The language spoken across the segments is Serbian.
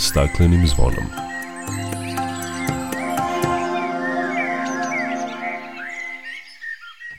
staklenim zvonom.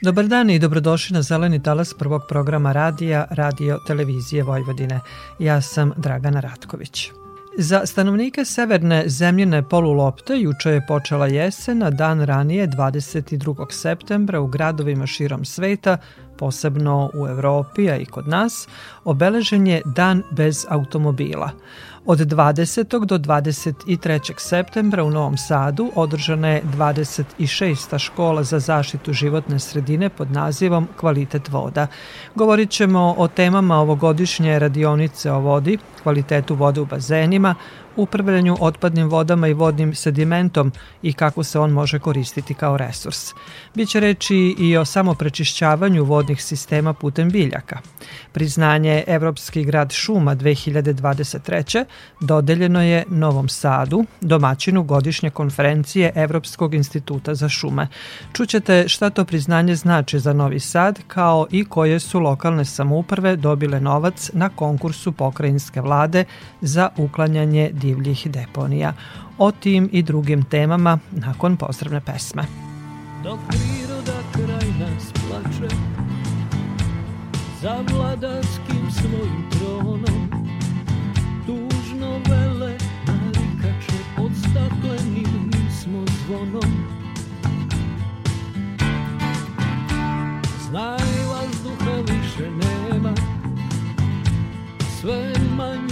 Dobar dan i dobrodošli na Zeleni talas prvog programa radija Radio Televizije Vojvodine. Ja sam Dragana Ratković. Za stanovnike severne zemljine polulopte juče je počela jesen, a dan ranije 22. septembra u gradovima širom sveta, posebno u Evropi, a i kod nas, obeležen je Dan bez automobila – Od 20. do 23. septembra u Novom Sadu održana je 26. škola za zaštitu životne sredine pod nazivom Kvalitet voda. Govorit ćemo o temama ovogodišnje radionice o vodi, kvalitetu vode u bazenima, upravljanju otpadnim vodama i vodnim sedimentom i kako se on može koristiti kao resurs. Biće reči i o samoprečišćavanju vodnih sistema putem biljaka. Priznanje Evropski grad šuma 2023. dodeljeno je Novom Sadu, domaćinu godišnje konferencije Evropskog instituta za šume. Čućete šta to priznanje znači za Novi Sad, kao i koje su lokalne samouprave dobile novac na konkursu pokrajinske vlade za uklanjanje divljih deponija. O tim i drugim temama nakon pozdravne pesme. Dok priroda kraj nas plače Za vladarskim svojim tronom Tužno vele narikače Pod staklenim smo zvonom Znaj vazduha više nema Sve manje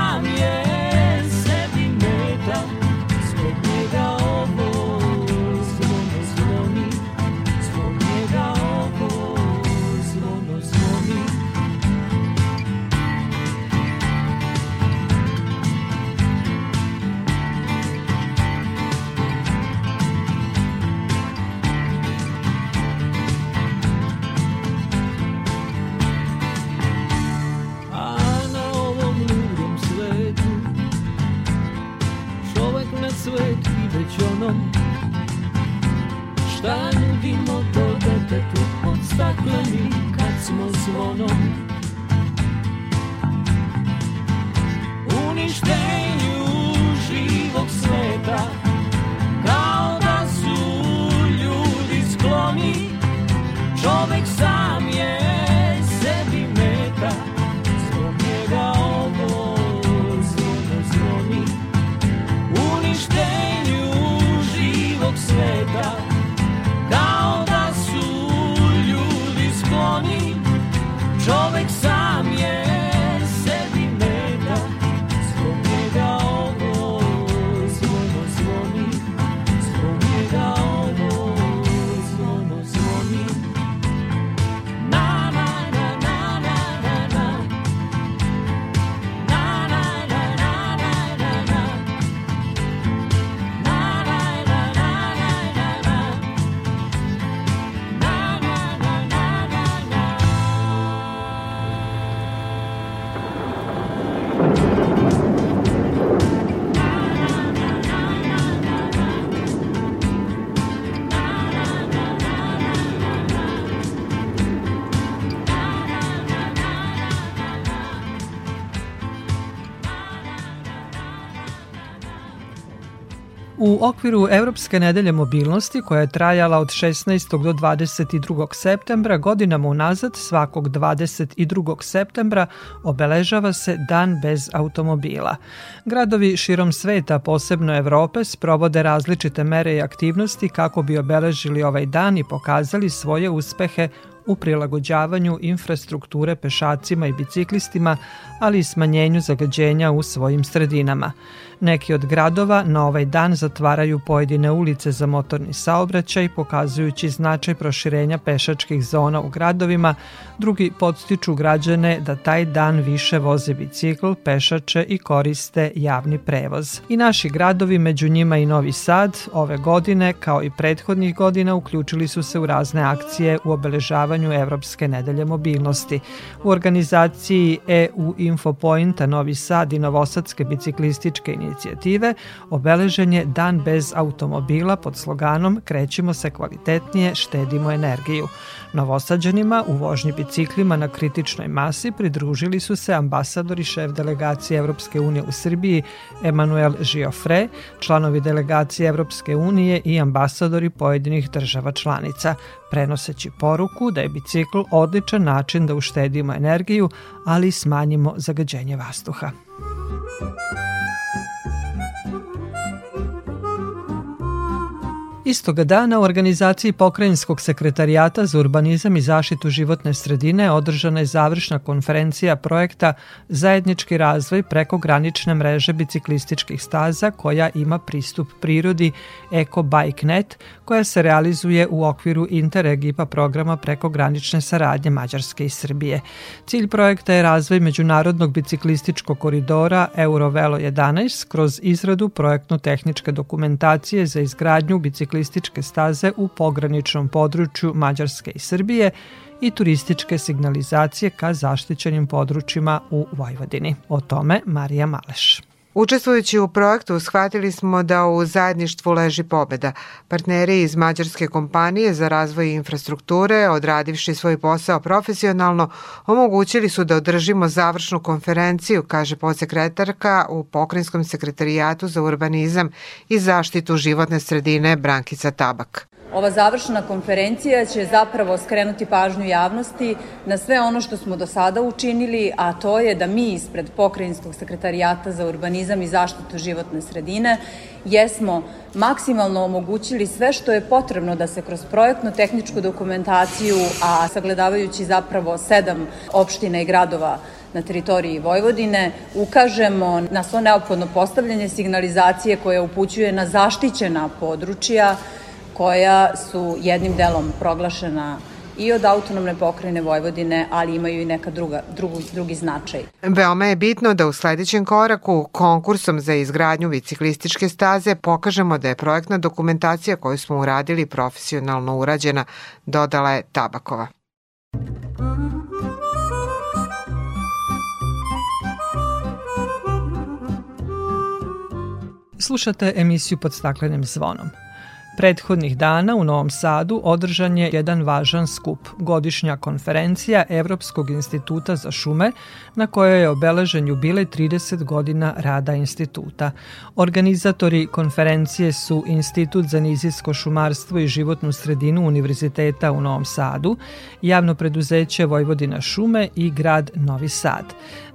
pod stakleni kad smo zvonom. Uništenju okviru Evropske nedelje mobilnosti koja je trajala od 16. do 22. septembra godinama unazad svakog 22. septembra obeležava se Dan bez automobila. Gradovi širom sveta, posebno Evrope, sprovode različite mere i aktivnosti kako bi obeležili ovaj dan i pokazali svoje uspehe u prilagođavanju infrastrukture pešacima i biciklistima, ali i smanjenju zagađenja u svojim sredinama. Neki od gradova na ovaj dan zatvaraju pojedine ulice za motorni saobraćaj, pokazujući značaj proširenja pešačkih zona u gradovima, drugi podstiču građane da taj dan više voze bicikl, pešače i koriste javni prevoz. I naši gradovi, među njima i Novi Sad, ove godine, kao i prethodnih godina, uključili su se u razne akcije u obeležavanju Evropske nedelje mobilnosti. U organizaciji EU Infopointa Novi Sad i Novosadske biciklističke inicijative obeležen je Dan bez automobila pod sloganom Krećimo se kvalitetnije, štedimo energiju. Novosađanima u vožnji biciklima na kritičnoj masi pridružili su se ambasadori šef delegacije Evropske unije u Srbiji Emanuel Giofre, članovi delegacije Evropske unije i ambasadori pojedinih država članica, prenoseći poruku da je bicikl odličan način da uštedimo energiju, ali smanjimo zagađenje vazduha. Istoga dana u organizaciji Pokrajinskog sekretarijata za urbanizam i zaštitu životne sredine održana je završna konferencija projekta Zajednički razvoj preko granične mreže biciklističkih staza koja ima pristup prirodi Eco Bike Net koja se realizuje u okviru Interreg IPA programa preko granične saradnje Mađarske i Srbije. Cilj projekta je razvoj međunarodnog biciklističkog koridora Eurovelo 11 kroz izradu projektno-tehničke dokumentacije za izgradnju biciklističke staze u pograničnom području Mađarske i Srbije i turističke signalizacije ka zaštićenim područjima u Vojvodini. O tome Marija Maleš. Učestvujući u projektu, shvatili smo da u zajedništvu leži pobeda. Partneri iz mađarske kompanije za razvoj infrastrukture, odradivši svoj posao profesionalno, omogućili su da održimo završnu konferenciju, kaže podsekretarka u Pokrinjskom sekretarijatu za urbanizam i zaštitu životne sredine Brankica Tabak. Ova završna konferencija će zapravo skrenuti pažnju javnosti na sve ono što smo do sada učinili, a to je da mi ispred Pokrajinskog sekretarijata za urbanizam i zaštitu životne sredine jesmo maksimalno omogućili sve što je potrebno da se kroz projektno-tehničku dokumentaciju, a sagledavajući zapravo sedam opština i gradova na teritoriji Vojvodine, ukažemo na svo neophodno postavljanje signalizacije koja upućuje na zaštićena područja, koja su jednim delom proglašena i od autonomne pokrajine Vojvodine, ali imaju i neka druga, drugu, drugi značaj. Veoma je bitno da u sledećem koraku konkursom za izgradnju biciklističke staze pokažemo da je projektna dokumentacija koju smo uradili profesionalno urađena, dodala je Tabakova. Slušate emisiju pod staklenim zvonom. Prethodnih dana u Novom Sadu održan je jedan važan skup, godišnja konferencija Evropskog instituta za šume, na kojoj je obeležen jubilej 30 godina rada instituta. Organizatori konferencije su Institut za nizijsko šumarstvo i životnu sredinu Univerziteta u Novom Sadu, javno preduzeće Vojvodina šume i grad Novi Sad.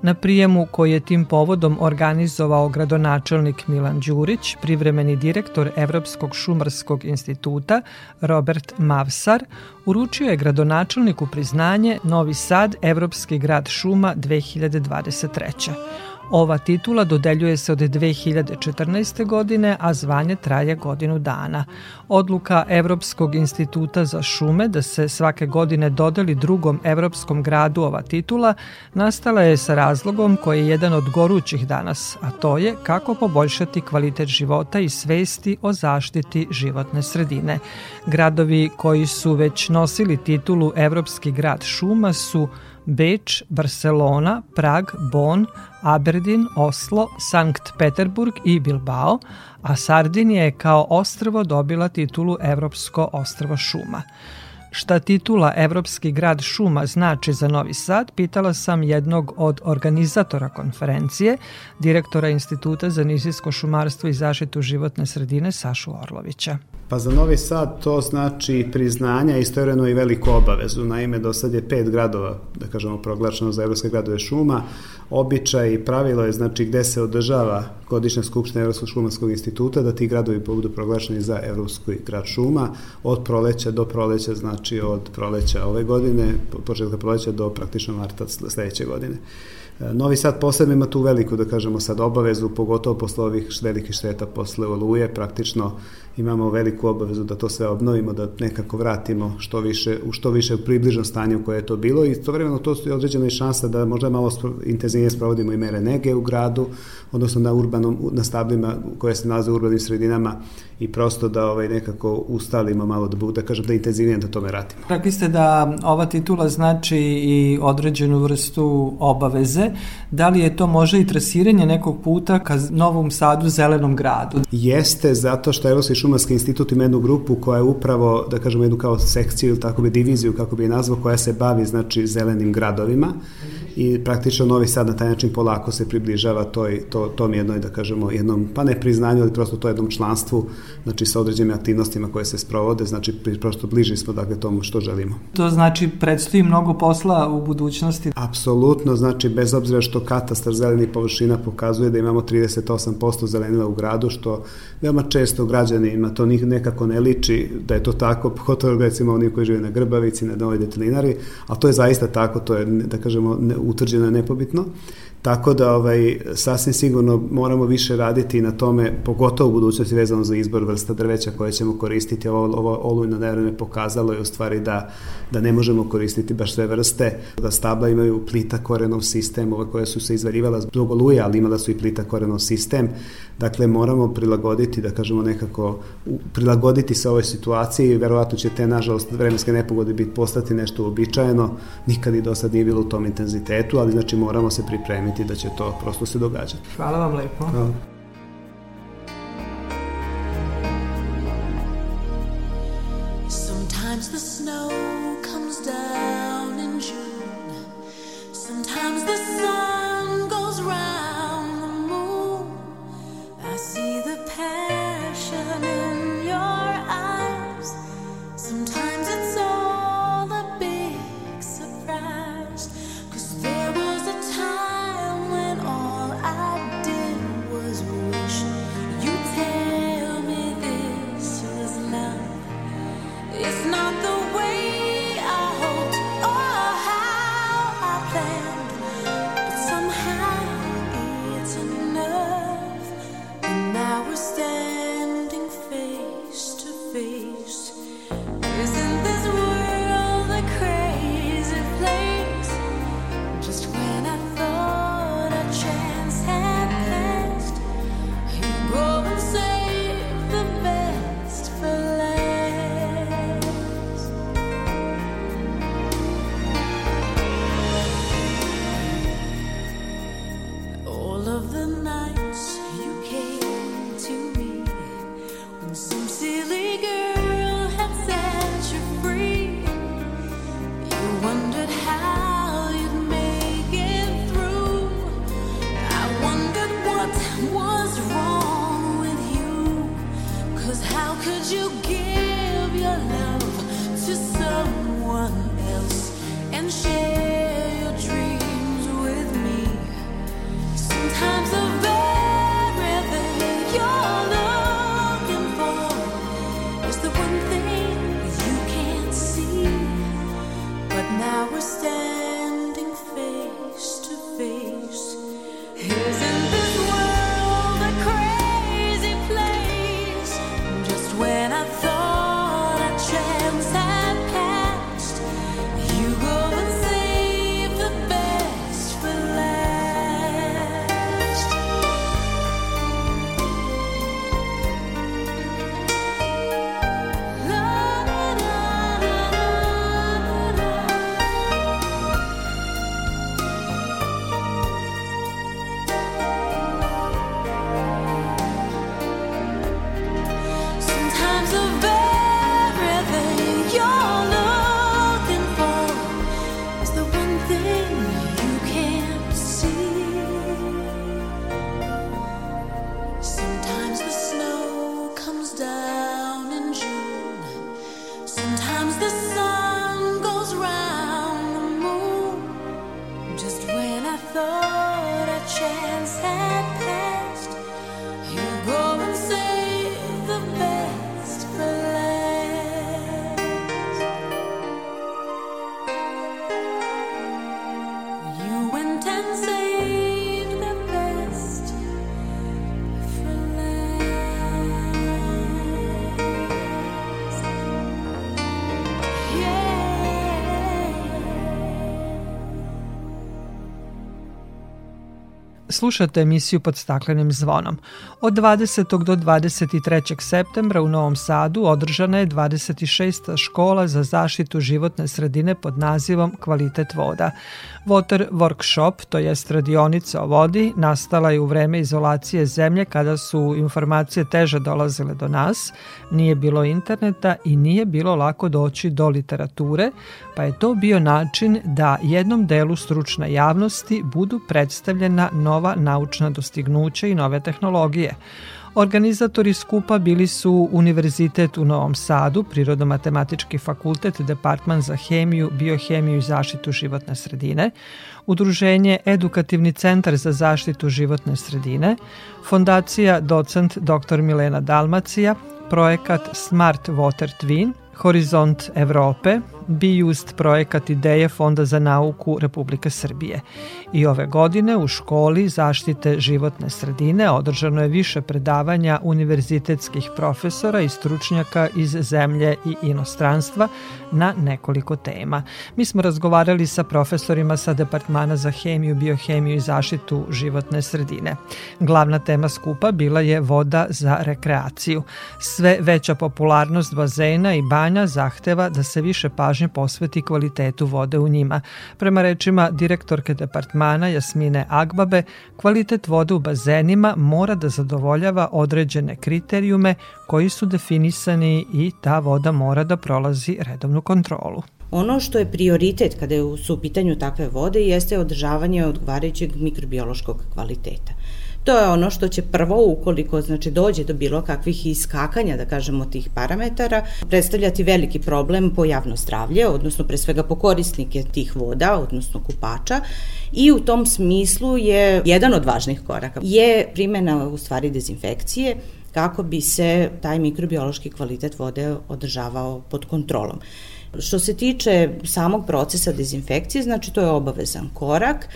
Na prijemu koji je tim povodom organizovao gradonačelnik Milan Đurić, privremeni direktor Evropskog šumarskog instituta Robert Mavsar, uručio je gradonačelniku priznanje Novi Sad, Evropski grad šuma 2023. Ova titula dodeljuje se od 2014. godine, a zvanje traje godinu dana. Odluka Evropskog instituta za šume da se svake godine dodeli drugom evropskom gradu ova titula nastala je sa razlogom koji je jedan od gorućih danas, a to je kako poboljšati kvalitet života i svesti o zaštiti životne sredine. Gradovi koji su već nosili titulu Evropski grad šuma su Beč, Barcelona, Prag, Bonn, Aberdeen, Oslo, Sankt Peterburg i Bilbao, a Sardinija je kao ostrvo dobila titulu Evropsko ostrvo šuma. Šta titula Evropski grad šuma znači za Novi Sad, pitala sam jednog od organizatora konferencije, direktora Instituta za nizijsko šumarstvo i zaštitu životne sredine Sašu Orlovića. Pa za Novi Sad to znači priznanja, istovremeno i veliku obavezu. Naime, do sad je pet gradova, da kažemo, proglašeno za Evropske gradove šuma. Običaj i pravilo je, znači, gde se održava godišnja skupština Evropskog šumarskog instituta, da ti gradovi budu proglašeni za Evropski grad šuma od proleća do proleća, znači od proleća ove godine, početka proleća do praktično marta sledeće godine. Novi Sad posebno ima tu veliku, da kažemo sad, obavezu, pogotovo posle ovih velikih šteta posle oluje, praktično imamo veliku obavezu da to sve obnovimo, da nekako vratimo što više, u što više približno stanje u koje je to bilo i istovremeno to su određena i šansa da možda malo intenzivnije sprovodimo i mere nege u gradu, odnosno na urbanom, na stablima koje se nalaze u urbanim sredinama i prosto da ovaj nekako ustalimo malo da, da kažem da intenzivnije da tome ratimo. Rekli ste da ova titula znači i određenu vrstu obaveze. Da li je to može i trasiranje nekog puta ka Novom Sadu, zelenom gradu? Jeste, zato što Evropski šumarski institut ima jednu grupu koja je upravo, da kažemo, jednu kao sekciju ili tako bi diviziju, kako bi je nazvao, koja se bavi, znači, zelenim gradovima i praktično Novi Sad na taj način polako se približava toj, to, tom jednoj, da kažemo, jednom, pa ne priznanju, ali prosto to jednom članstvu, znači sa određenim aktivnostima koje se sprovode, znači prosto bliži smo dakle tomu što želimo. To znači predstoji mnogo posla u budućnosti? Apsolutno, znači bez obzira što katastar zelenih površina pokazuje da imamo 38% zelenila u gradu, što veoma često građanima to nekako ne liči da je to tako, pogotovo recimo oni koji žive na Grbavici, na Novoj Detelinari, ali to je zaista tako, to je, da kažemo, utvrđeno je nepobitno. Tako da ovaj, sasvim sigurno moramo više raditi na tome, pogotovo u budućnosti vezano za izbor vrsta drveća koje ćemo koristiti. Ovo, ovo olujno nevreme pokazalo je u stvari da, da ne možemo koristiti baš sve vrste, da stabla imaju plita korenov sistem, ove koje su se izvarjivala zbog oluje, ali imala su i plita korenov sistem. Dakle, moramo prilagoditi, da kažemo nekako, prilagoditi se ovoj situaciji, verovatno će te, nažalost, vremenske nepogode biti postati nešto uobičajeno, nikad i do sad nije bilo u tom intenzitetu, ali znači moramo se pripremiti da će to prosto se događati. Hvala vam lepo. Hvala. Slušate emisiju pod staklenim zvonom. Od 20. do 23. septembra u Novom Sadu održana je 26. škola za zaštitu životne sredine pod nazivom Kvalitet voda. Water Workshop, to jest radionica o vodi, nastala je u vreme izolacije zemlje kada su informacije teže dolazile do nas, nije bilo interneta i nije bilo lako doći do literature, pa je to bio način da jednom delu stručne javnosti budu predstavljena nova naučna dostignuća i nove tehnologije. Organizatori skupa bili su Univerzitet u Novom Sadu, Prirodno-matematički fakultet, Departman za hemiju, biohemiju i zaštitu životne sredine, Udruženje Edukativni centar za zaštitu životne sredine, Fondacija docent dr. Milena Dalmacija, projekat Smart Water Twin, Horizont Evrope, Bijust projekat ideje Fonda za nauku Republike Srbije. I ove godine u školi zaštite životne sredine održano je više predavanja univerzitetskih profesora i stručnjaka iz zemlje i inostranstva na nekoliko tema. Mi smo razgovarali sa profesorima sa Departmana za hemiju, biohemiju i zaštitu životne sredine. Glavna tema skupa bila je voda za rekreaciju. Sve veća popularnost bazena i banja zahteva da se više pažnje posveti kvalitetu vode u njima. Prema rečima direktorke departmana Jasmine Agbabe, kvalitet vode u bazenima mora da zadovoljava određene kriterijume koji su definisani i ta voda mora da prolazi redovnu kontrolu. Ono što je prioritet kada su u pitanju takve vode jeste održavanje odgovarajućeg mikrobiološkog kvaliteta. To je ono što će prvo, ukoliko znači, dođe do bilo kakvih iskakanja, da kažemo, tih parametara, predstavljati veliki problem po javno zdravlje, odnosno pre svega po korisnike tih voda, odnosno kupača, i u tom smislu je jedan od važnih koraka. Je primena u stvari dezinfekcije, kako bi se taj mikrobiološki kvalitet vode održavao pod kontrolom. Što se tiče samog procesa dezinfekcije, znači to je obavezan korak,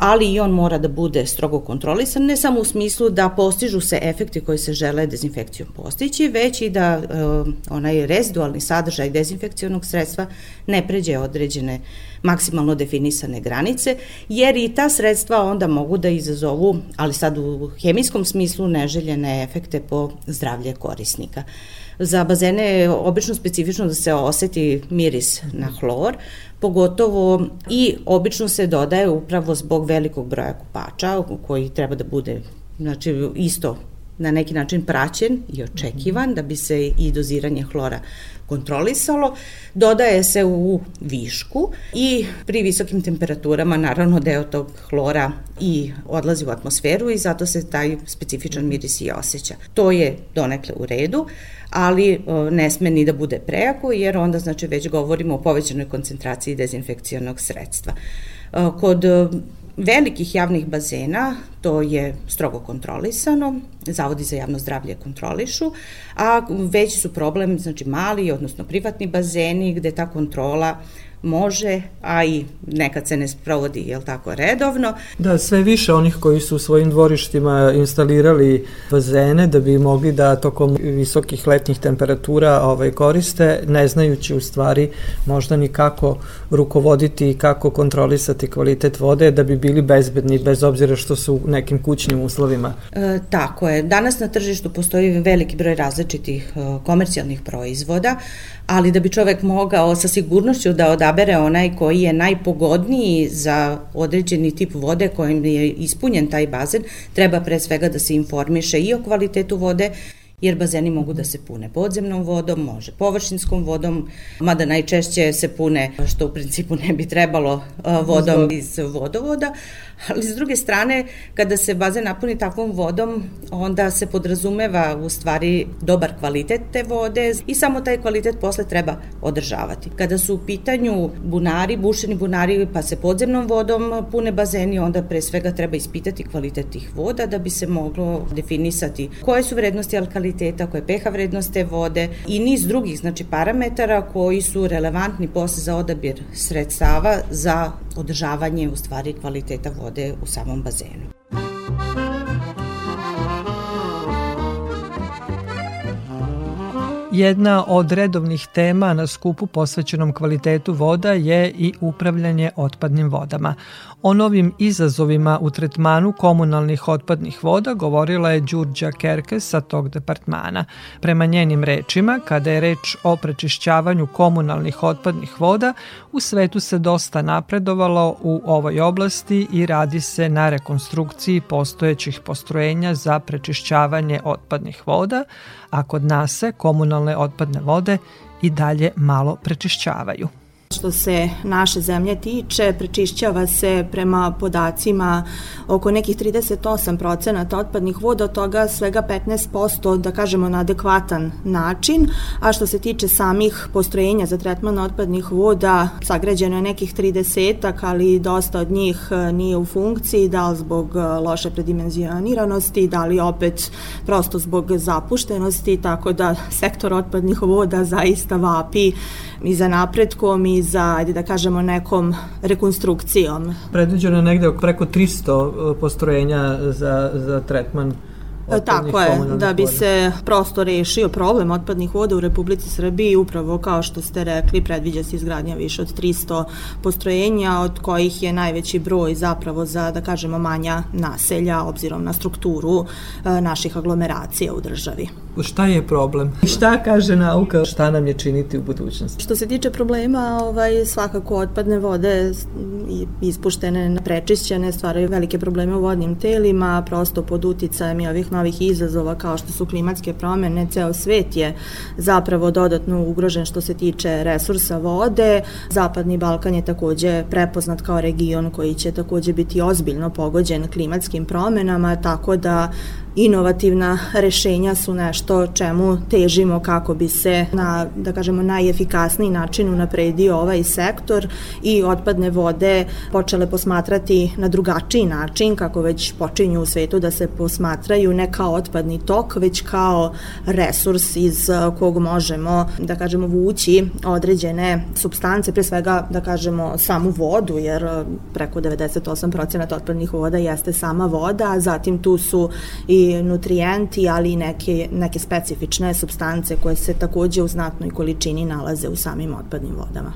ali i on mora da bude strogo kontrolisan, ne samo u smislu da postižu se efekti koji se žele dezinfekcijom postići, već i da uh, onaj rezidualni sadržaj dezinfekcionog sredstva ne pređe određene maksimalno definisane granice, jer i ta sredstva onda mogu da izazovu, ali sad u hemijskom smislu, neželjene efekte po zdravlje korisnika. Za bazene je obično specifično da se oseti miris na hlor, pogotovo i obično se dodaje upravo zbog velikog broja kupača koji treba da bude znači isto na neki način praćen i očekivan da bi se i doziranje hlora kontrolisalo, dodaje se u višku i pri visokim temperaturama naravno deo tog hlora i odlazi u atmosferu i zato se taj specifičan miris i osjeća. To je donekle u redu, ali ne sme ni da bude prejako jer onda znači već govorimo o povećanoj koncentraciji dezinfekcionog sredstva. Kod velikih javnih bazena, to je strogo kontrolisano, zavodi za javno zdravlje kontrolišu, a veći su problem, znači mali, odnosno privatni bazeni, gde ta kontrola može, a i nekad se ne sprovodi, jel tako, redovno. Da, sve više onih koji su u svojim dvorištima instalirali bazene da bi mogli da tokom visokih letnjih temperatura ovaj, koriste, ne znajući u stvari možda ni kako rukovoditi i kako kontrolisati kvalitet vode da bi bili bezbedni bez obzira što su nekim kućnim uslovima. E, tako je. Danas na tržištu postoji veliki broj različitih e, komercijalnih proizvoda, ali da bi čovek mogao sa sigurnošću da odabere onaj koji je najpogodniji za određeni tip vode kojim je ispunjen taj bazen, treba pre svega da se informiše i o kvalitetu vode, jer bazeni mogu da se pune podzemnom vodom, može površinskom vodom, mada najčešće se pune, što u principu ne bi trebalo, vodom iz vodovoda, ali s druge strane, kada se bazen napuni takvom vodom, onda se podrazumeva u stvari dobar kvalitet te vode i samo taj kvalitet posle treba održavati. Kada su u pitanju bunari, bušeni bunari, pa se podzemnom vodom pune bazeni, onda pre svega treba ispitati kvalitet tih voda da bi se moglo definisati koje su vrednosti alkaliteta, koje je pH vrednost te vode i niz drugih znači parametara koji su relevantni posle za odabir sredstava za održavanje u stvari kvaliteta vode vode u samom bazenu. Jedna od redovnih tema na skupu posvećenom kvalitetu voda je i upravljanje otpadnim vodama. O novim izazovima u tretmanu komunalnih otpadnih voda govorila je Đurđa Kerke sa tog departmana. Prema njenim rečima, kada je reč o prečišćavanju komunalnih otpadnih voda, u svetu se dosta napredovalo u ovoj oblasti i radi se na rekonstrukciji postojećih postrojenja za prečišćavanje otpadnih voda, a kod nas se komunalne otpadne vode i dalje malo prečišćavaju. Što se naše zemlje tiče, prečišćava se prema podacima oko nekih 38% otpadnih voda, od toga svega 15% da kažemo na adekvatan način, a što se tiče samih postrojenja za tretman otpadnih voda, sagrađeno je nekih 30 ali dosta od njih e, nije u funkciji, da li zbog e, loše predimenzioniranosti, da li opet prosto zbog zapuštenosti, tako da sektor otpadnih voda zaista vapi i za napretkom i za, ajde da kažemo, nekom rekonstrukcijom. Predviđeno je negde preko 300 e, postrojenja za, za tretman tako je, da bi se prosto rešio problem otpadnih voda u Republici Srbiji, upravo kao što ste rekli, predviđa se izgradnja više od 300 postrojenja, od kojih je najveći broj zapravo za, da kažemo, manja naselja, obzirom na strukturu e, naših aglomeracija u državi. Šta je problem? Šta kaže nauka? Šta nam je činiti u budućnosti? Što se tiče problema, ovaj, svakako otpadne vode ispuštene, prečišćene, stvaraju velike probleme u vodnim telima, prosto pod uticajem i ovih novih izazova kao što su klimatske promene, ceo svet je zapravo dodatno ugrožen što se tiče resursa vode. Zapadni Balkan je takođe prepoznat kao region koji će takođe biti ozbiljno pogođen klimatskim promenama, tako da inovativna rešenja su nešto čemu težimo kako bi se na, da kažemo, najefikasniji način unapredio ovaj sektor i otpadne vode počele posmatrati na drugačiji način, kako već počinju u svetu da se posmatraju ne kao otpadni tok, već kao resurs iz kog možemo, da kažemo, vući određene substance, pre svega, da kažemo, samu vodu, jer preko 98% otpadnih voda jeste sama voda, a zatim tu su i nutrijenti, ali i neke, neke specifične substance koje se takođe u znatnoj količini nalaze u samim otpadnim vodama.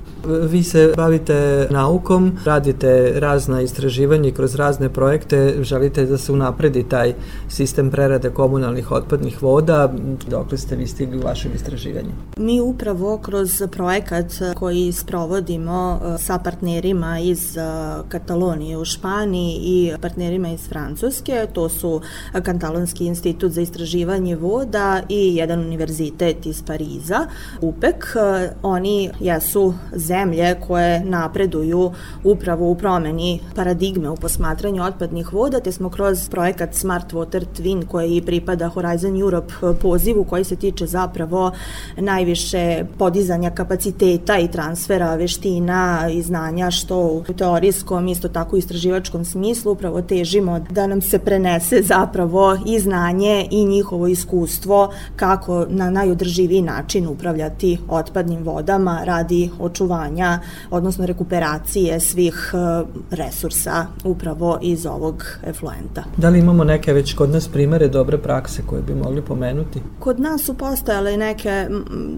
Vi se bavite naukom, radite razna istraživanja kroz razne projekte, želite da se unapredi taj sistem prerade komunalnih otpadnih voda, dok ste vi stigli u vašem istraživanju? Mi upravo kroz projekat koji sprovodimo e, sa partnerima iz e, Katalonije u Španiji i partnerima iz Francuske, to su Katalonije Katalonski institut za istraživanje voda i jedan univerzitet iz Pariza, UPEC. Oni jesu zemlje koje napreduju upravo u promeni paradigme u posmatranju otpadnih voda, te smo kroz projekat Smart Water Twin koji pripada Horizon Europe pozivu koji se tiče zapravo najviše podizanja kapaciteta i transfera veština i znanja što u teorijskom, isto tako istraživačkom smislu upravo težimo da nam se prenese zapravo i znanje i njihovo iskustvo kako na najodrživiji način upravljati otpadnim vodama radi očuvanja, odnosno rekuperacije svih e, resursa upravo iz ovog efluenta. Da li imamo neke već kod nas primere dobre prakse koje bi mogli pomenuti? Kod nas su postojale neke,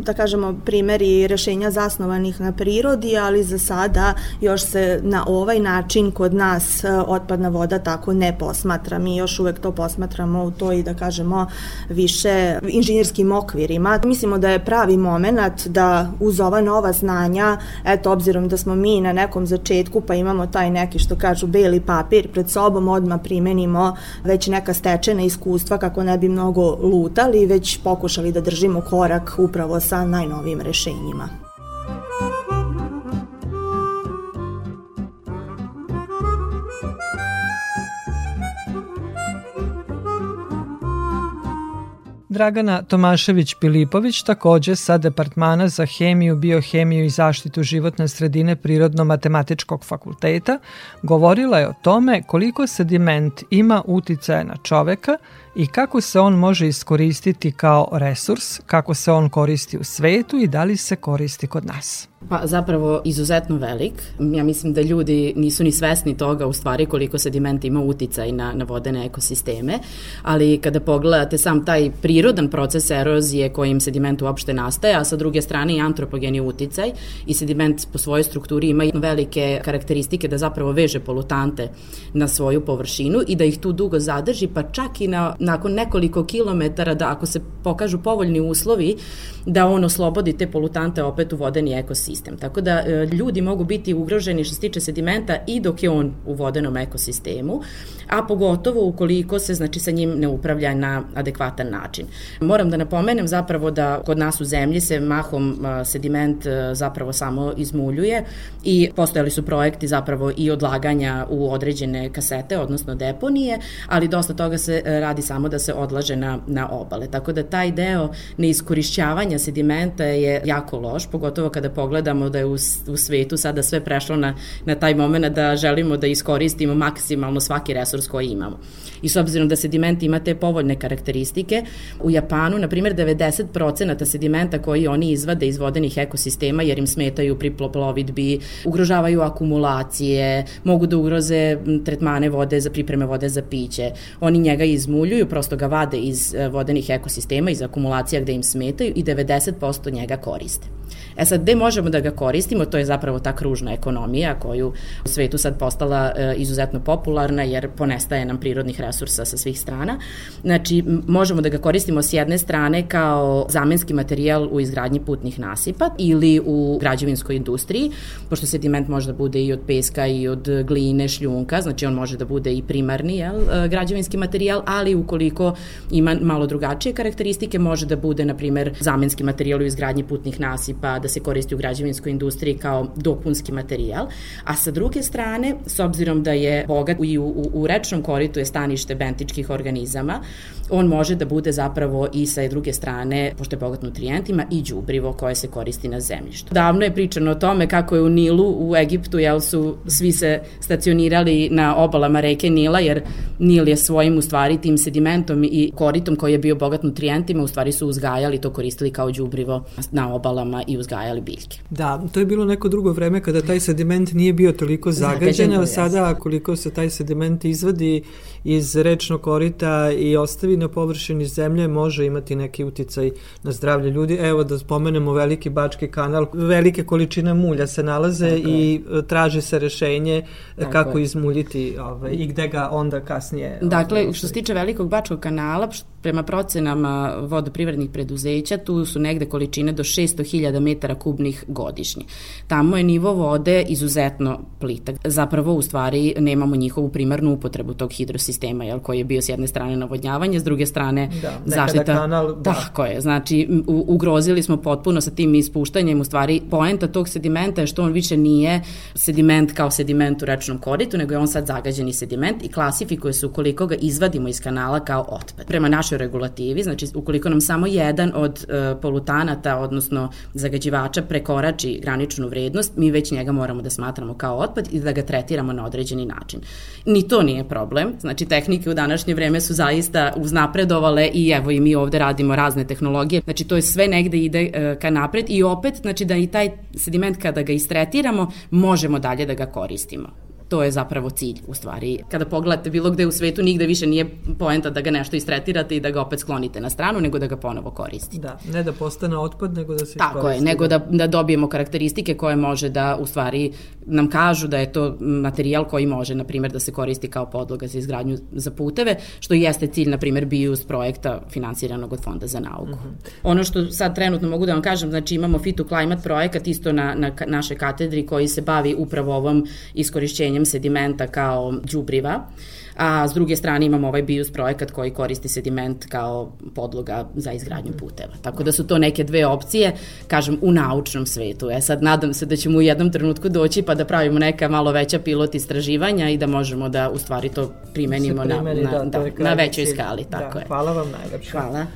da kažemo, primeri rešenja zasnovanih na prirodi, ali za sada još se na ovaj način kod nas e, otpadna voda tako ne posmatra. Mi još uvek to posmatramo u toj, da kažemo, više inženjerskim okvirima. Mislimo da je pravi moment da uz ova nova znanja, eto, obzirom da smo mi na nekom začetku, pa imamo taj neki, što kažu, beli papir pred sobom, odmah primenimo već neka stečena iskustva kako ne bi mnogo lutali, već pokušali da držimo korak upravo sa najnovim rešenjima. Dragana Tomašević-Pilipović, takođe sa Departmana za hemiju, biohemiju i zaštitu životne sredine Prirodno-matematičkog fakulteta, govorila je o tome koliko sediment ima uticaja na čoveka i kako se on može iskoristiti kao resurs, kako se on koristi u svetu i da li se koristi kod nas. Pa zapravo izuzetno velik. Ja mislim da ljudi nisu ni svesni toga u stvari koliko sediment ima uticaj na, na vodene ekosisteme, ali kada pogledate sam taj prirodan proces erozije kojim sediment uopšte nastaje, a sa druge strane i antropogeni uticaj i sediment po svojoj strukturi ima velike karakteristike da zapravo veže polutante na svoju površinu i da ih tu dugo zadrži, pa čak i na, nakon nekoliko kilometara da ako se pokažu povoljni uslovi, da on oslobodi te polutante opet u vodeni ekosistem. Tako da e, ljudi mogu biti ugroženi što se tiče sedimenta i dok je on u vodenom ekosistemu, a pogotovo ukoliko se znači sa njim ne upravlja na adekvatan način. Moram da napomenem zapravo da kod nas u zemlji se mahom sediment e, zapravo samo izmuljuje i postojali su projekti zapravo i odlaganja u određene kasete, odnosno deponije, ali dosta toga se e, radi samo da se odlaže na, na obale. Tako da taj deo neiskorišćavanja sedimenta je jako loš, pogotovo kada pogledamo da je u, u svetu sada sve prešlo na, na taj moment da želimo da iskoristimo maksimalno svaki resurs koji imamo. I s obzirom da sediment ima te povoljne karakteristike, u Japanu, na primjer, 90% sedimenta koji oni izvade iz vodenih ekosistema, jer im smetaju pri plovidbi, ugrožavaju akumulacije, mogu da ugroze tretmane vode za pripreme vode za piće. Oni njega izmuljuju, prosto ga vade iz e, vodenih ekosistema, iz akumulacija gde im smetaju i 90% njega koriste. E sad, gde možemo da ga koristimo, to je zapravo ta kružna ekonomija koju u svetu sad postala e, izuzetno popularna jer ponestaje nam prirodnih resursa sa svih strana. Znači, možemo da ga koristimo s jedne strane kao zamenski materijal u izgradnji putnih nasipa ili u građevinskoj industriji, pošto sediment može da bude i od peska i od gline, šljunka, znači on može da bude i primarni jel, e, građevinski materijal, ali ukoliko ima malo drugačije karakteristike, može da bude, na primer, zamenski materijal u izgradnji putnih nasipa, da se koristi u građevinskoj industriji kao dopunski materijal, a sa druge strane, s obzirom da je bogat i u, u, u rečnom koritu je stanište bentičkih organizama, on može da bude zapravo i sa druge strane, pošto je bogat nutrijentima, i đubrivo koje se koristi na zemljištu. Davno je pričano o tome kako je u Nilu, u Egiptu, jel su svi se stacionirali na obalama reke Nila, jer Nil je svojim u stvari tim sedimentom i koritom koji je bio bogat nutrijentima, u stvari su uzgajali, to koristili kao đubrivo na obalama i uzgajali biljke. Da, to je bilo neko drugo vreme kada taj sediment nije bio toliko zagađen, a sada koliko se taj sediment izvadi iz rečnog korita i ostavi na površini zemlje može imati neki uticaj na zdravlje ljudi. Evo da spomenemo veliki bački kanal, velike količine mulja se nalaze Tako i je. traži se rešenje Tako kako je. izmuljiti ovaj, i gde ga onda kasnije... Dakle, ovaj, što se tiče velikog bačkog kanala, prema procenama vodoprivrednih preduzeća, tu su negde količine do 600.000 metara kubnih godišnje. Tamo je nivo vode izuzetno plitak. Zapravo, u stvari, nemamo njihovu primarnu upotrebu tog hidrosistema, jel, koji je bio s jedne strane navodnjavanje, s druge strane da, zaštita. Kanal, da. Tako je, znači u, ugrozili smo potpuno sa tim ispuštanjem, u stvari poenta tog sedimenta je što on više nije sediment kao sediment u rečnom koritu, nego je on sad zagađeni sediment i klasifikuje se ukoliko ga izvadimo iz kanala kao otpad. Prema našoj regulativi, znači ukoliko nam samo jedan od uh, polutanata, odnosno zagađivača prekorači graničnu vrednost, mi već njega moramo da smatramo kao otpad i da ga tretiramo na određeni način. Ni to nije problem, znači tehnike u današnje vreme su zaista uznapredovale i evo i mi ovde radimo razne tehnologije, znači to je sve negde ide uh, ka napred i opet, znači da i taj sediment kada ga istretiramo, možemo dalje da ga koristimo to je zapravo cilj u stvari. Kada pogledate bilo gde u svetu, nigde više nije poenta da ga nešto istretirate i da ga opet sklonite na stranu, nego da ga ponovo koristite. Da, ne da postane otpad, nego da se Tako je, nego da, da dobijemo karakteristike koje može da u stvari nam kažu da je to materijal koji može, na primjer, da se koristi kao podloga za izgradnju za puteve, što jeste cilj, na primjer, BIUS projekta finansiranog od Fonda za nauku. Mhm. -huh. Ono što sad trenutno mogu da vam kažem, znači imamo Fit to Climate projekat isto na, na našoj katedri koji se bavi upravo ovom iskorišćenjem sedimenta kao đubriva a s druge strane imamo ovaj BIUS projekat koji koristi sediment kao podloga za izgradnju puteva. Tako da su to neke dve opcije, kažem, u naučnom svetu. E sad, nadam se da ćemo u jednom trenutku doći pa da pravimo neka malo veća pilot istraživanja i da možemo da u stvari to primenimo primeni, na, na, da, da, na većoj skali. Tako da, je. Hvala vam najlepše. Hvala.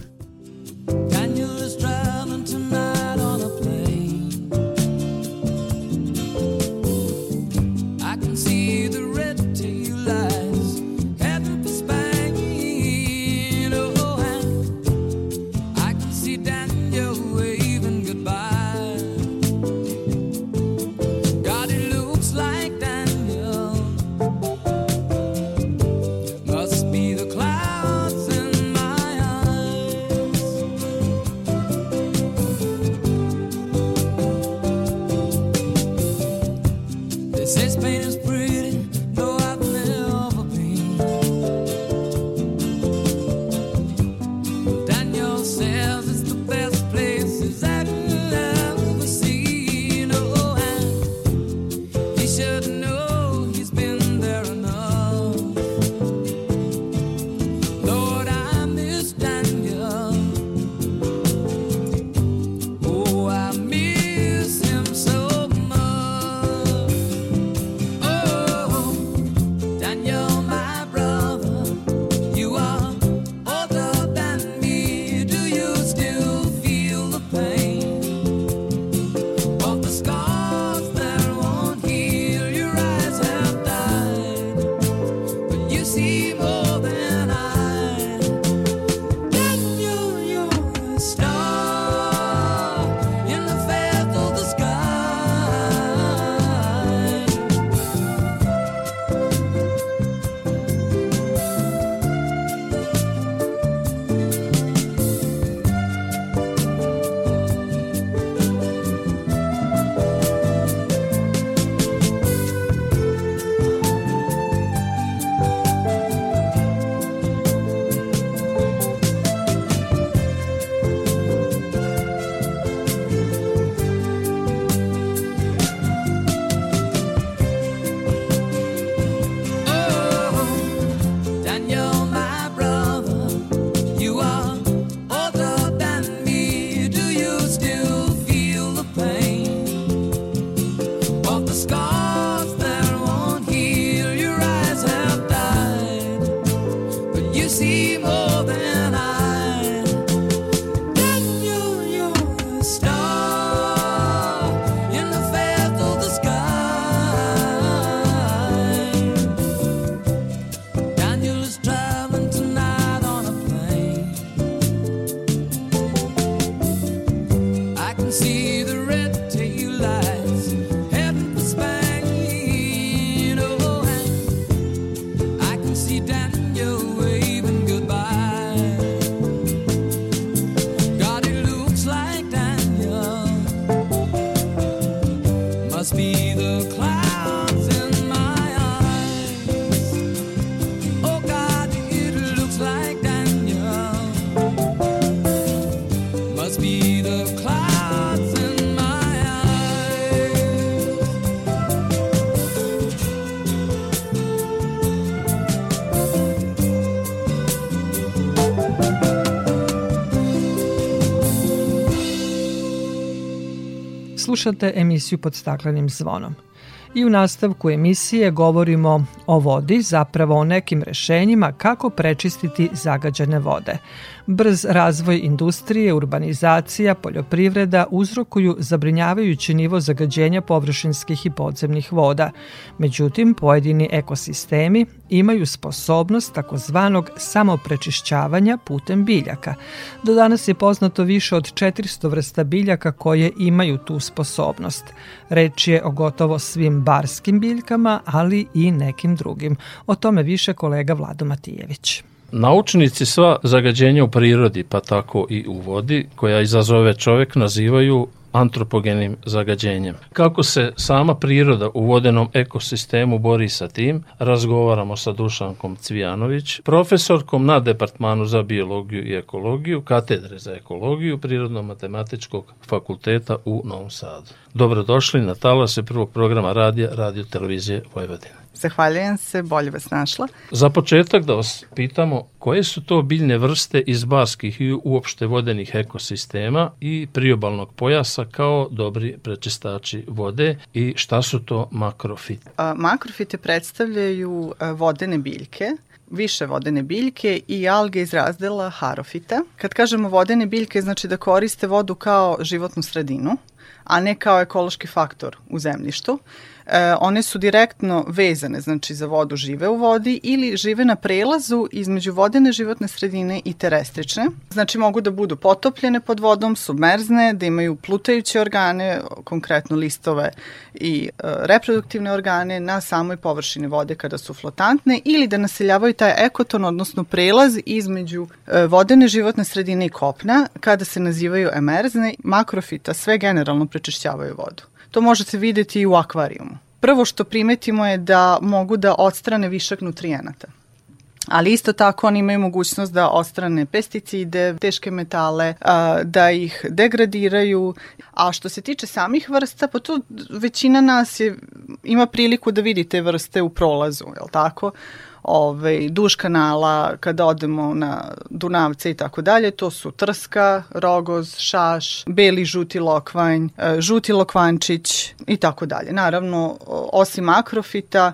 Slušate emisiju pod staklenim zvonom i u nastavku emisije govorimo o vodi, zapravo o nekim rešenjima kako prečistiti zagađene vode. Brz razvoj industrije, urbanizacija, poljoprivreda uzrokuju zabrinjavajući nivo zagađenja površinskih i podzemnih voda. Međutim, pojedini ekosistemi imaju sposobnost takozvanog samoprečišćavanja putem biljaka. Do danas je poznato više od 400 vrsta biljaka koje imaju tu sposobnost. Reč je o gotovo svim barskim biljkama, ali i nekim drugim. O tome više kolega Vlado Matijević. Naučnici sva zagađenja u prirodi, pa tako i u vodi, koja izazove čovek, nazivaju antropogenim zagađenjem. Kako se sama priroda u vodenom ekosistemu bori sa tim, razgovaramo sa Dušankom Cvijanović, profesorkom na Departmanu za biologiju i ekologiju, katedre za ekologiju Prirodno-matematičkog fakulteta u Novom Sadu. Dobrodošli na talase prvog programa radija Radio Televizije Vojvodine. Zahvaljujem se, bolje vas našla. Za početak da vas pitamo koje su to biljne vrste iz barskih i uopšte vodenih ekosistema i priobalnog pojasa kao dobri prečistači vode i šta su to makrofite? A, makrofite predstavljaju vodene biljke više vodene biljke i alge iz razdela harofita. Kad kažemo vodene biljke, znači da koriste vodu kao životnu sredinu, a ne kao ekološki faktor u zemljištu e, one su direktno vezane, znači za vodu žive u vodi ili žive na prelazu između vodene životne sredine i terestrične. Znači mogu da budu potopljene pod vodom, submerzne, da imaju plutajuće organe, konkretno listove i e, reproduktivne organe na samoj površini vode kada su flotantne ili da naseljavaju taj ekoton, odnosno prelaz između e, vodene životne sredine i kopna kada se nazivaju emerzne, makrofita sve generalno prečišćavaju vodu. To možete videti i u akvarijumu. Prvo što primetimo je da mogu da odstrane višak nutrijenata. Ali isto tako oni imaju mogućnost da ostrane pesticide, teške metale, da ih degradiraju. A što se tiče samih vrsta, pa tu većina nas je, ima priliku da vidi te vrste u prolazu, je li tako? Ovaj, duž kanala, kada odemo na Dunavce i tako dalje, to su trska, rogoz, šaš, beli žuti lokvanj, e, žuti lokvančić i tako dalje. Naravno, osim akrofita,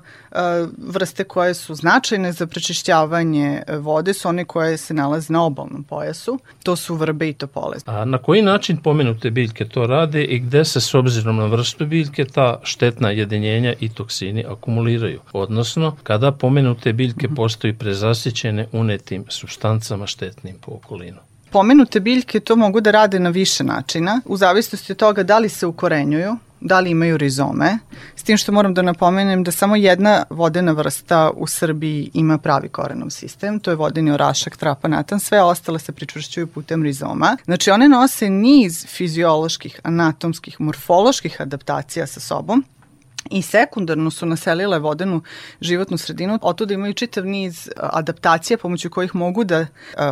vrste koje su značajne za prečišćavanje vode su one koje se nalaze na obalnom pojasu. To su vrbe i topole. A na koji način pomenute biljke to rade i gde se s obzirom na vrstu biljke ta štetna jedinjenja i toksini akumuliraju? Odnosno, kada pomenute biljke postaju prezasićene unetim substancama štetnim po okolinu. Pomenute biljke to mogu da rade na više načina, u zavisnosti od toga da li se ukorenjuju, da li imaju rizome, s tim što moram da napomenem da samo jedna vodena vrsta u Srbiji ima pravi korenov sistem, to je vodeni orašak trapanatan, sve ostale se pričvršćuju putem rizoma. Znači one nose niz fizioloških, anatomskih, morfoloških adaptacija sa sobom, i sekundarno su naselile vodenu životnu sredinu, otuda imaju čitav niz adaptacija pomoću kojih mogu da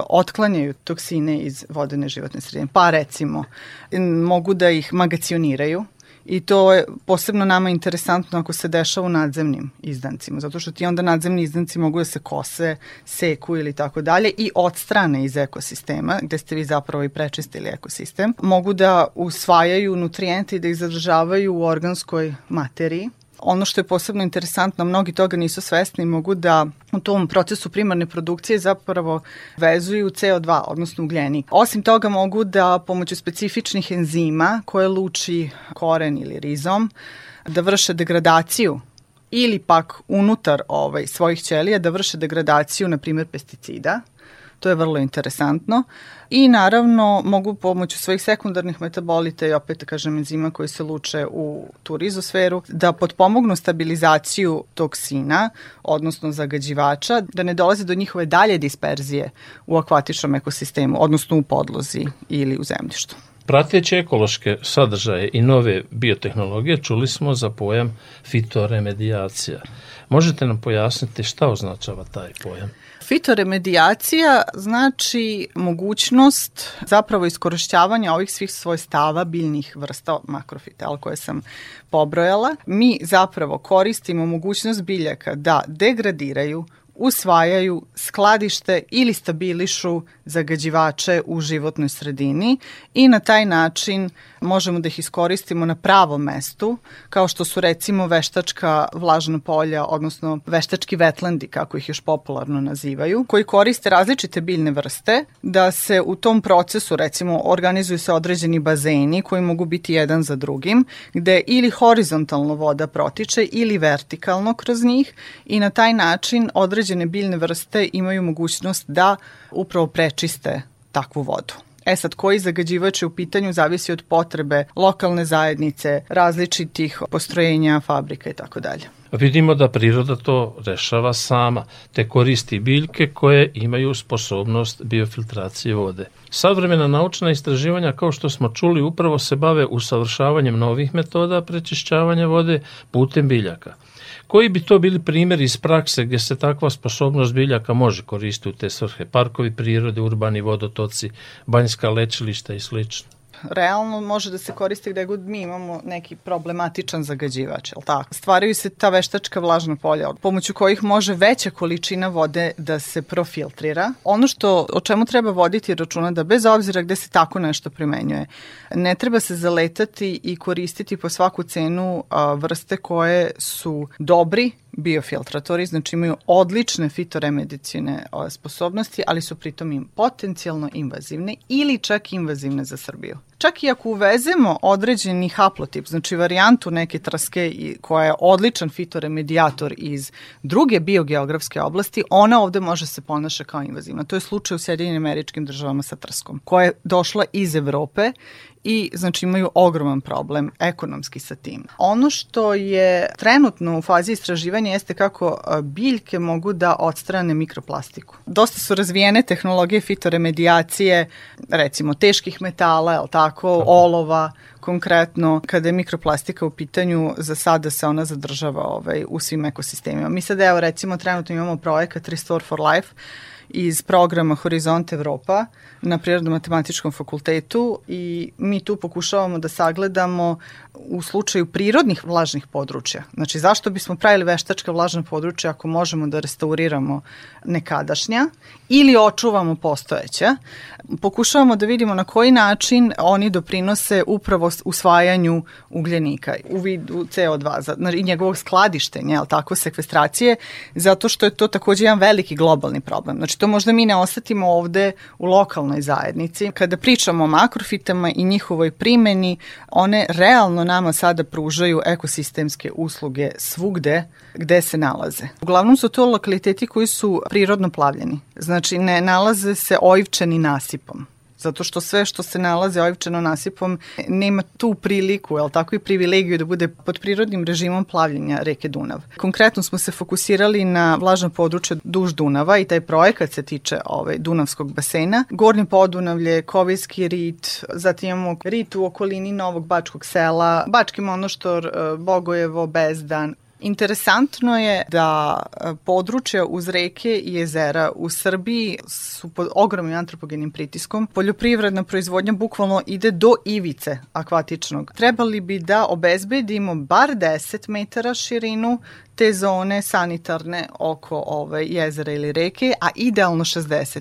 otklanjaju toksine iz vodene životne sredine. Pa recimo, mogu da ih magacioniraju, i to je posebno nama interesantno ako se dešava u nadzemnim izdancima, zato što ti onda nadzemni izdanci mogu da se kose, seku ili tako dalje i odstrane iz ekosistema, gde ste vi zapravo i prečistili ekosistem. Mogu da usvajaju nutrijente i da ih zadržavaju u organskoj materiji Ono što je posebno interesantno, mnogi toga nisu svesni, mogu da u tom procesu primarne produkcije zapravo vezuju CO2, odnosno ugljenik. Osim toga mogu da pomoću specifičnih enzima koje luči koren ili rizom, da vrše degradaciju ili pak unutar ovaj, svojih ćelija da vrše degradaciju, na primjer, pesticida. To je vrlo interesantno. I naravno mogu pomoću svojih sekundarnih metabolita i opet da kažem enzima koji se luče u tu rizosferu da potpomognu stabilizaciju toksina, odnosno zagađivača, da ne dolaze do njihove dalje disperzije u akvatičnom ekosistemu, odnosno u podlozi ili u zemljištu. Prateći ekološke sadržaje i nove biotehnologije čuli smo za pojam fitoremedijacija. Možete nam pojasniti šta označava taj pojam? Fitoremedijacija znači mogućnost zapravo iskorišćavanja ovih svih svojstava biljnih vrsta makrofita, koje sam pobrojala. Mi zapravo koristimo mogućnost biljaka da degradiraju, usvajaju, skladište ili stabilišu zagađivače u životnoj sredini i na taj način možemo da ih iskoristimo na pravom mestu, kao što su recimo veštačka vlažna polja, odnosno veštački vetlandi, kako ih još popularno nazivaju, koji koriste različite biljne vrste, da se u tom procesu recimo organizuju se određeni bazeni koji mogu biti jedan za drugim, gde ili horizontalno voda protiče ili vertikalno kroz njih i na taj način određene biljne vrste imaju mogućnost da upravo prečiste takvu vodu. E sad, koji zagađivač je u pitanju zavisi od potrebe lokalne zajednice, različitih postrojenja, fabrika i tako dalje. Vidimo da priroda to rešava sama, te koristi biljke koje imaju sposobnost biofiltracije vode. Savremena naučna istraživanja, kao što smo čuli, upravo se bave usavršavanjem novih metoda prečišćavanja vode putem biljaka. Koji bi to bili primjeri iz prakse gdje se takva sposobnost biljaka može koristiti u te svrhe? Parkovi prirode, urbani vodotoci, banjska lečilišta i slično realno može da se koristi gde god mi imamo neki problematičan zagađivač, je tako? Stvaraju se ta veštačka vlažna polja, pomoću kojih može veća količina vode da se profiltrira. Ono što, o čemu treba voditi računa da bez obzira gde se tako nešto primenjuje, ne treba se zaletati i koristiti po svaku cenu a, vrste koje su dobri biofiltratori, znači imaju odlične fitoremedicine sposobnosti, ali su pritom im potencijalno invazivne ili čak invazivne za Srbiju. Čak i ako uvezemo određeni haplotip, znači varijantu neke traske koja je odličan fitoremedijator iz druge biogeografske oblasti, ona ovde može se ponaša kao invazivna. To je slučaj u Sjedinjenim američkim državama sa trskom, koja je došla iz Evrope i znači imaju ogroman problem ekonomski sa tim. Ono što je trenutno u fazi istraživanja jeste kako biljke mogu da odstrane mikroplastiku. Dosta su razvijene tehnologije fitoremedijacije, recimo teških metala, je tako, tako, olova, konkretno kada je mikroplastika u pitanju, za sada se ona zadržava ovaj, u svim ekosistemima. Mi sad evo recimo trenutno imamo projekat Restore for Life iz programa Horizont Evropa na Prirodno-matematičkom fakultetu i mi tu pokušavamo da sagledamo u slučaju prirodnih vlažnih područja. Znači, zašto bismo pravili veštačka vlažna područja ako možemo da restauriramo nekadašnja ili očuvamo postojeća? Pokušavamo da vidimo na koji način oni doprinose upravo usvajanju ugljenika u vidu CO2 i njegovog skladištenja, ali tako, sekvestracije, zato što je to takođe jedan veliki globalni problem. Znači, to možda mi ne osetimo ovde u lokalnoj zajednici. Kada pričamo o makrofitama i njihovoj primeni, one realno nama sada pružaju ekosistemske usluge svugde gde se nalaze. Uglavnom su to lokaliteti koji su prirodno plavljeni. Znači ne nalaze se ojivčani nasipom zato što sve što se nalaze ojivčano nasipom nema tu priliku, ali tako i privilegiju da bude pod prirodnim režimom plavljenja reke Dunav. Konkretno smo se fokusirali na vlažno područje duž Dunava i taj projekat se tiče ovaj, Dunavskog basena. Gornje podunavlje, Kovijski rit, zatim imamo rit u okolini Novog Bačkog sela, Bački monoštor, eh, Bogojevo, Bezdan, Interesantno je da e, područja uz reke i jezera u Srbiji su pod ogromnim antropogenim pritiskom. Poljoprivredna proizvodnja bukvalno ide do ivice akvatičnog. Trebali bi da obezbedimo bar 10 metara širinu te zone sanitarne oko ove jezera ili reke, a idealno 60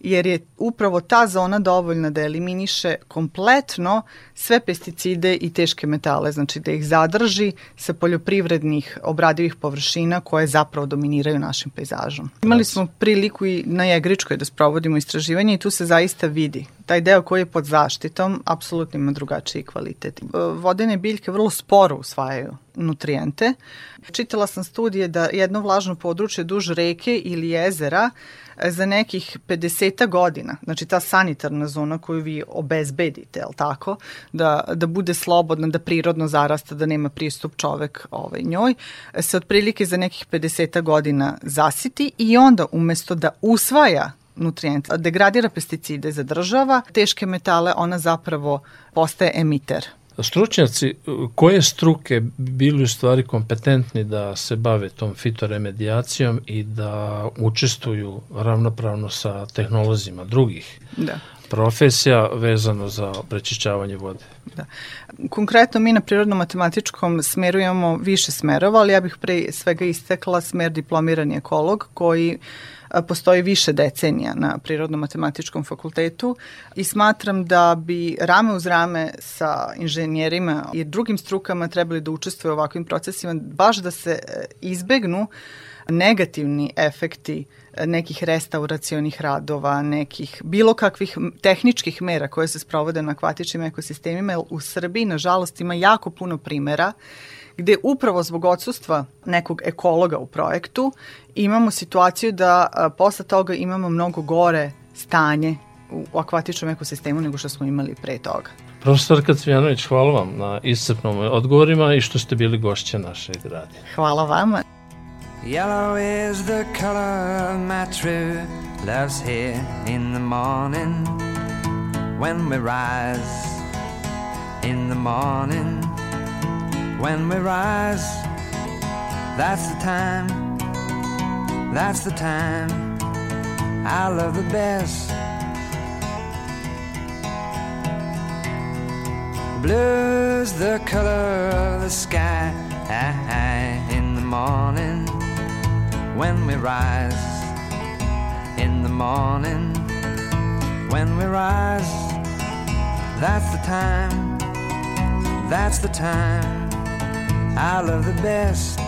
jer je upravo ta zona dovoljna da eliminiše kompletno sve pesticide i teške metale, znači da ih zadrži sa poljoprivrednih obradivih površina koje zapravo dominiraju našim pejzažom. Imali smo priliku i na Jegričkoj da sprovodimo istraživanje i tu se zaista vidi taj deo koji je pod zaštitom apsolutno ima drugačiji kvalitet. Vodene biljke vrlo sporo usvajaju nutrijente. Čitala sam studije da jedno vlažno područje duž reke ili jezera za nekih 50 godina, znači ta sanitarna zona koju vi obezbedite, al tako, da, da bude slobodna, da prirodno zarasta, da nema pristup čovek ovaj, njoj, se otprilike za nekih 50 godina zasiti i onda umesto da usvaja nutrijente, degradira pesticide, zadržava teške metale, ona zapravo postaje emiter stručnjaci koje struke bili u stvari kompetentni da se bave tom fitoremedijacijom i da učestvuju ravnopravno sa tehnolozima drugih? Da. profesija vezano za prečišćavanje vode. Da. Konkretno mi na prirodno-matematičkom smeru imamo više smerova, ali ja bih pre svega istekla smer diplomirani ekolog koji postoji više decenija na Prirodno-matematičkom fakultetu i smatram da bi rame uz rame sa inženjerima i drugim strukama trebali da učestvuju u ovakvim procesima, baš da se e, izbegnu negativni efekti nekih restauracionih radova, nekih bilo kakvih tehničkih mera koje se sprovode na akvatičnim ekosistemima, u Srbiji, nažalost, ima jako puno primera gde upravo zbog odsustva nekog ekologa u projektu imamo situaciju da a, posle toga imamo mnogo gore stanje u akvatičnom ekosistemu nego što smo imali pre toga. Profesor Kacvijanović, hvala vam na iscrpnom odgovorima i što ste bili gošće naše radije. Hvala vama. Yellow is the color my true love's here in the morning when we rise in the morning when we rise. That's the time. That's the time. I love the best. Blue's the color of the sky. In the morning when we rise. In the morning when we rise. That's the time. That's the time I love the best.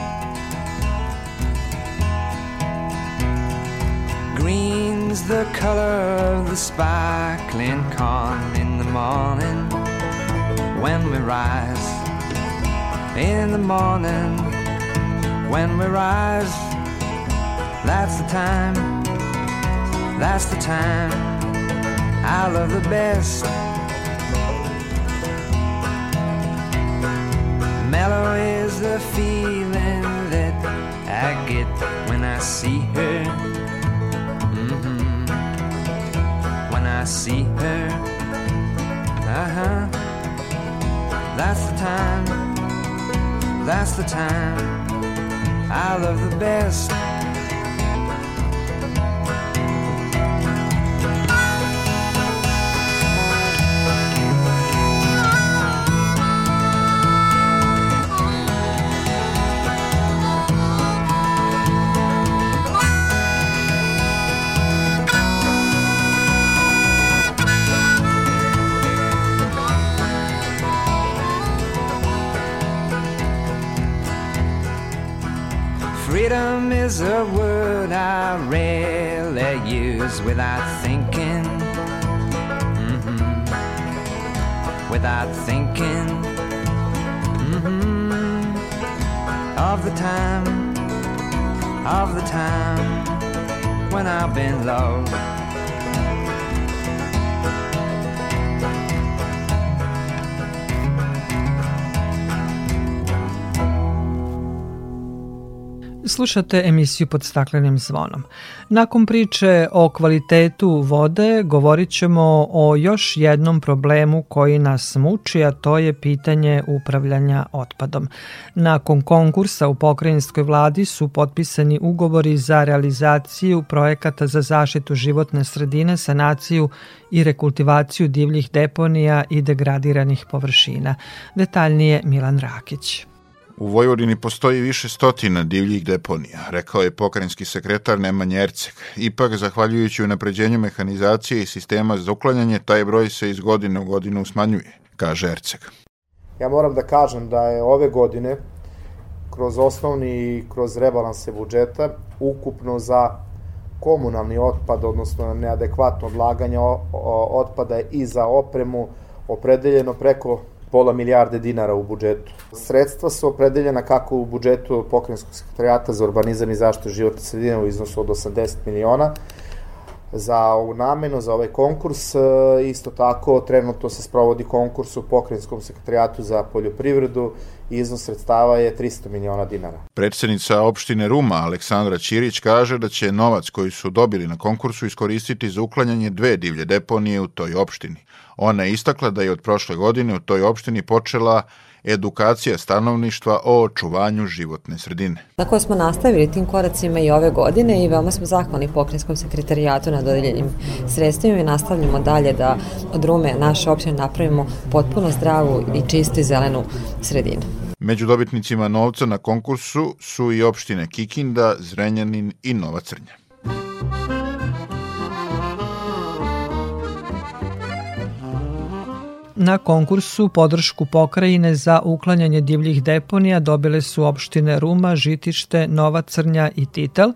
Green's the color of the sparkling corn in the morning when we rise. In the morning when we rise. That's the time, that's the time. I love the best. Feeling that I get when I see her. Mm-hmm. When I see her, uh huh. That's the time, that's the time I love the best. Is a word I rarely use without thinking. Mm-hmm. Without thinking. Mm-hmm. Of the time, of the time when I've been low. Slušate emisiju pod staklenim zvonom. Nakon priče o kvalitetu vode govorit ćemo o još jednom problemu koji nas muči, a to je pitanje upravljanja otpadom. Nakon konkursa u pokrajinskoj vladi su potpisani ugovori za realizaciju projekata za zaštitu životne sredine, sanaciju i rekultivaciju divljih deponija i degradiranih površina. Detaljnije Milan Rakić. U Vojvodini postoji više stotina divljih deponija, rekao je pokrajinski sekretar Nemanja Erceg. Ipak, zahvaljujući unapređenju mehanizacije i sistema za uklanjanje, taj broj se iz godine u godinu smanjuje, kaže Erceg. Ja moram da kažem da je ove godine kroz osnovni i kroz rebalanse budžeta ukupno za komunalni otpad, odnosno neadekvatno odlaganje otpada i za opremu opredeljeno preko pola milijarde dinara u budžetu. Sredstva su opredeljena kako u budžetu pokrenjskog sekretarijata za urbanizam i zaštitu životne sredine u iznosu od 80 miliona, za ovu namenu, za ovaj konkurs. E, isto tako, trenutno se sprovodi konkurs u pokrajinskom sekretarijatu za poljoprivredu i iznos sredstava je 300 miliona dinara. Predsednica opštine Ruma, Aleksandra Ćirić, kaže da će novac koji su dobili na konkursu iskoristiti za uklanjanje dve divlje deponije u toj opštini. Ona je istakla da je od prošle godine u toj opštini počela edukacija stanovništva o očuvanju životne sredine. Tako smo nastavili tim koracima i ove godine i veoma smo zahvalni pokrenjskom sekretarijatu na dodeljenim sredstvima i nastavljamo dalje da od Rume naše opštine napravimo potpuno zdravu i čistu i zelenu sredinu. Među dobitnicima novca na konkursu su i opštine Kikinda, Zrenjanin i Nova Crnja. Na konkursu podršku pokrajine za uklanjanje divljih deponija dobile su opštine Ruma, Žitište, Nova Crnja i Titel,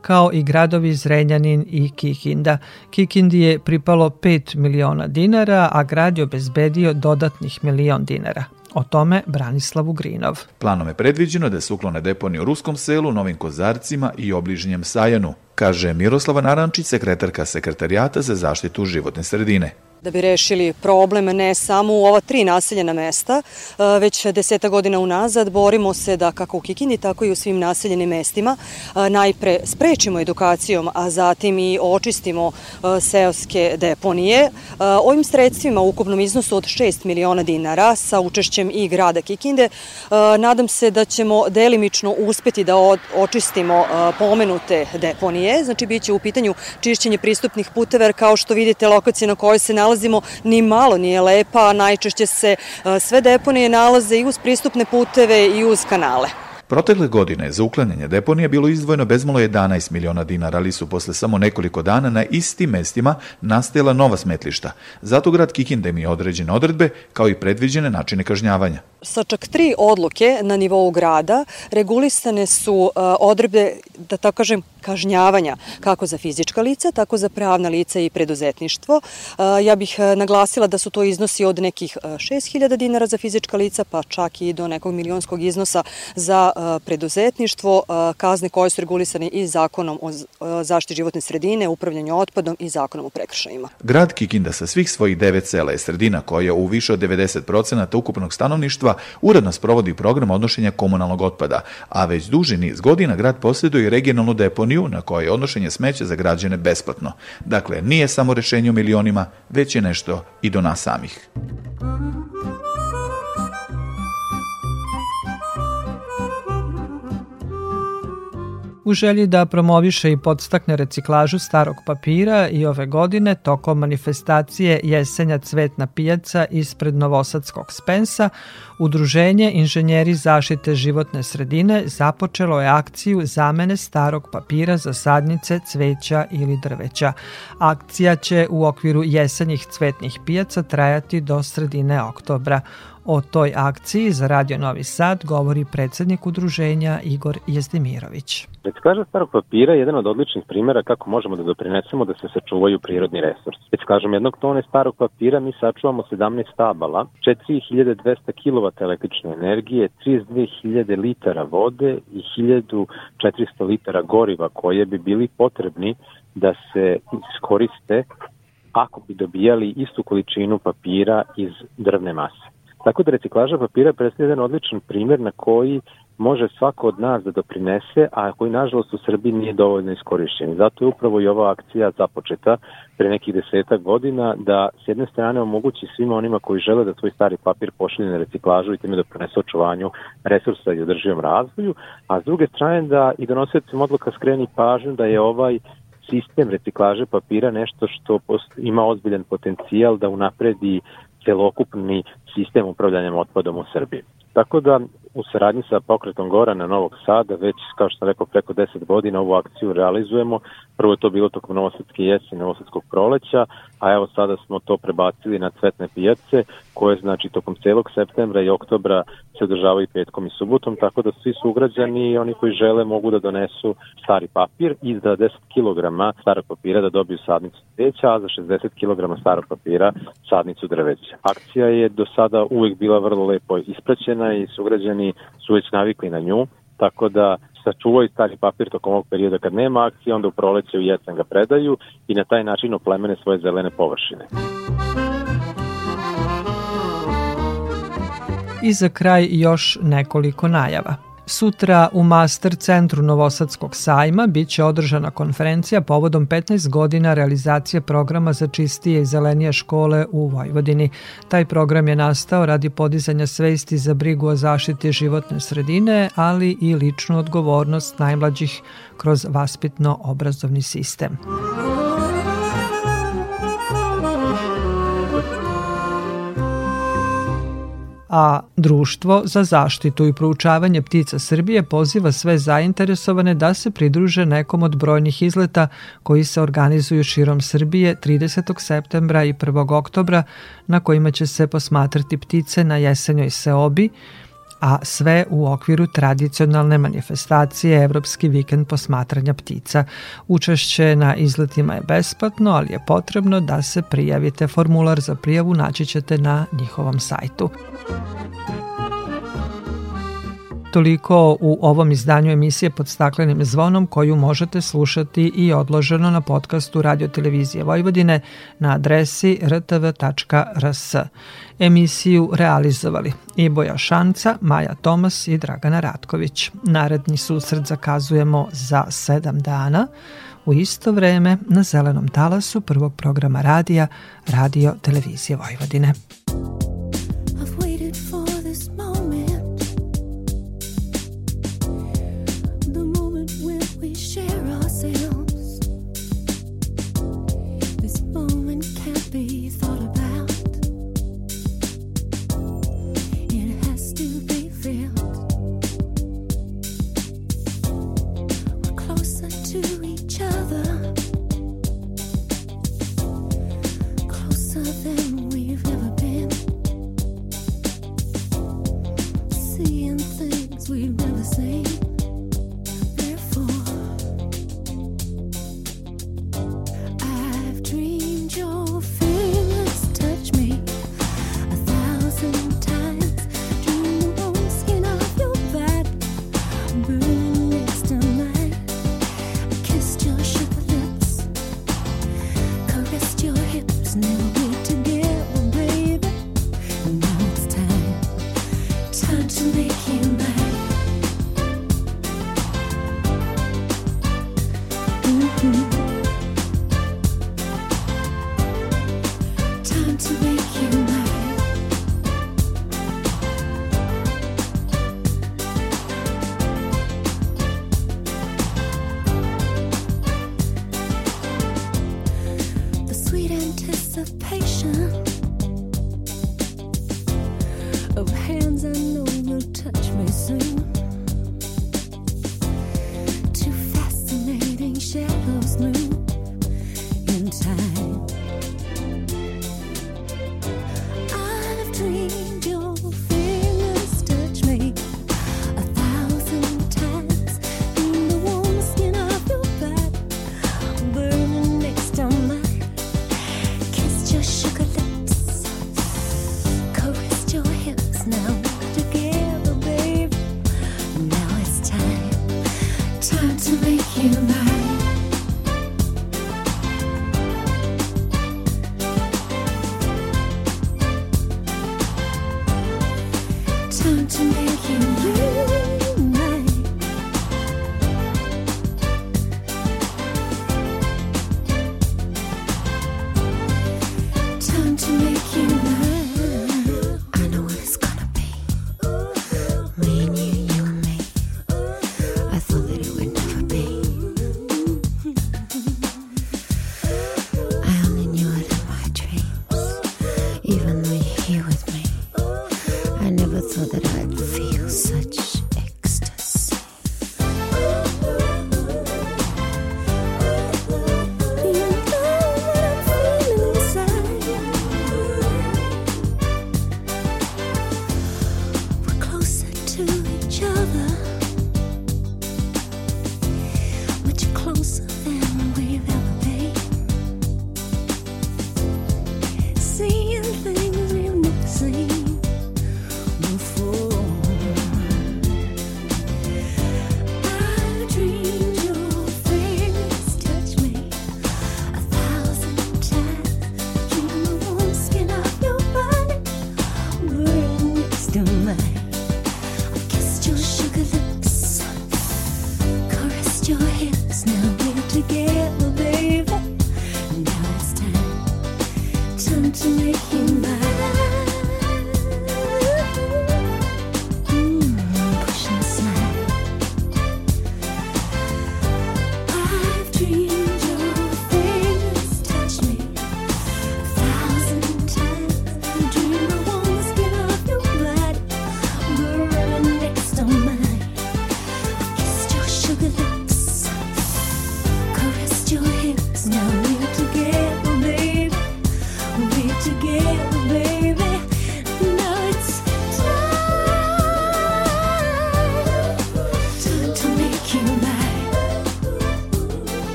kao i gradovi Zrenjanin i Kikinda. Kikindi je pripalo 5 miliona dinara, a grad je obezbedio dodatnih milion dinara. O tome Branislav Ugrinov. Planom je predviđeno da se uklone deponije u Ruskom selu, Novim Kozarcima i obližnjem Sajanu, kaže Miroslava Narančić, sekretarka Sekretarijata za zaštitu životne sredine da bi rešili problem ne samo u ova tri naseljena mesta, e, već deseta godina unazad borimo se da kako u Kikindi, tako i u svim naseljenim mestima e, najpre sprečimo edukacijom, a zatim i očistimo e, seoske deponije. Ovim sredstvima u ukupnom iznosu od 6 miliona dinara sa učešćem i grada Kikinde, nadam se da ćemo delimično uspeti da očistimo pomenute deponije, znači bit će u pitanju čišćenje pristupnih puteva, kao što vidite lokacija na kojoj se nalazi nalazimo ni malo nije lepa, a najčešće se e, sve deponije nalaze i uz pristupne puteve i uz kanale. Protekle godine za uklanjanje deponija bilo izdvojeno bezmalo 11 miliona dinara, ali su posle samo nekoliko dana na istim mestima nastajala nova smetlišta. Zato grad Kikinda je određene odredbe kao i predviđene načine kažnjavanja. Sa čak tri odluke na nivou grada regulisane su uh, odredbe, da tako kažem, kažnjavanja kako za fizička lica, tako za pravna lica i preduzetništvo. Ja bih uh, naglasila da su to iznosi od nekih 6000 dinara za fizička lica, pa čak i do nekog milionskog iznosa za preduzetništvo, kazne koje su regulisane i zakonom o zaštiti životne sredine, upravljanju otpadom i zakonom o prekršajima. Grad Kikinda sa svih svojih devet sela je sredina koja u više od 90% ukupnog stanovništva uredno sprovodi program odnošenja komunalnog otpada, a već duži niz godina grad posjeduje regionalnu deponiju na kojoj je odnošenje smeća za građane besplatno. Dakle, nije samo rešenje o milionima, već je nešto i do nas samih. U želji da promoviše i podstakne reciklažu starog papira i ove godine tokom manifestacije Jesenja cvetna pijaca ispred Novosadskog Spensa, Udruženje Inženjeri zaštite životne sredine započelo je akciju zamene starog papira za sadnice, cveća ili drveća. Akcija će u okviru jesenjih cvetnih pijaca trajati do sredine oktobra. O toj akciji za Radio Novi Sad govori predsednik udruženja Igor Jezdimirović. Reciklaža starog papira je jedan od odličnih primjera kako možemo da doprinesemo da se sačuvaju prirodni resursi. Reciklažom jednog tone starog papira mi sačuvamo 17 stabala, 4200 kW električne energije, 32.000 litara vode i 1400 litara goriva koje bi bili potrebni da se iskoriste ako bi dobijali istu količinu papira iz drvne mase. Tako da reciklaža papira predstavlja jedan odličan primjer na koji može svako od nas da doprinese, a koji nažalost u Srbiji nije dovoljno iskorišćen. Zato je upravo i ova akcija započeta pre nekih desetak godina da s jedne strane omogući svima onima koji žele da svoj stari papir pošalje na reciklažu i time prenese očuvanju resursa i održivom razvoju, a s druge strane da i donosicim odluka skreni pažnju da je ovaj sistem reciklaže papira nešto što ima ozbiljan potencijal da unapredi celokupni sistem upravljanja otpadom u Srbiji. Tako da u saradnji sa pokretom Gorana Novog Sada već, kao što sam rekao, preko 10 godina ovu akciju realizujemo. Prvo je to bilo tokom Novosadske jesi, Novosadskog proleća, a evo sada smo to prebacili na cvetne pijace, koje znači tokom celog septembra i oktobra se održavaju petkom i subotom, tako da svi sugrađani i oni koji žele mogu da donesu stari papir i za 10 kg starog papira da dobiju sadnicu drveća, a za 60 kg starog papira sadnicu drveća. Akcija je do sada uvek bila vrlo lepo ispraćena i sugrađani su već navikli na nju, tako da sačuvaju stari papir tokom ovog perioda kad nema akcije, onda u proleće u jesen ga predaju i na taj način oplemene svoje zelene površine. I za kraj još nekoliko najava. Sutra u Master centru Novosadskog sajma biće održana konferencija povodom 15 godina realizacije programa za čistije i zelenije škole u Vojvodini. Taj program je nastao radi podizanja svesti za brigu o zaštiti životne sredine, ali i ličnu odgovornost najmlađih kroz vaspitno-obrazovni sistem. A Društvo za zaštitu i proučavanje ptica Srbije poziva sve zainteresovane da se pridruže nekom od brojnih izleta koji se organizuju širom Srbije 30. septembra i 1. oktobra na kojima će se posmatrati ptice na jesenjoj seobi, a sve u okviru tradicionalne manifestacije Evropski vikend posmatranja ptica. Učešće na izletima je besplatno, ali je potrebno da se prijavite. Formular za prijavu naći ćete na njihovom sajtu. Toliko u ovom izdanju emisije pod staklenim zvonom koju možete slušati i odloženo na podcastu Radio Televizije Vojvodine na adresi rtv.rs. Emisiju realizovali Iboja Šanca, Maja Tomas i Dragana Ratković. Naredni susret zakazujemo za sedam dana u isto vreme na zelenom talasu prvog programa radija Radio Televizije Vojvodine.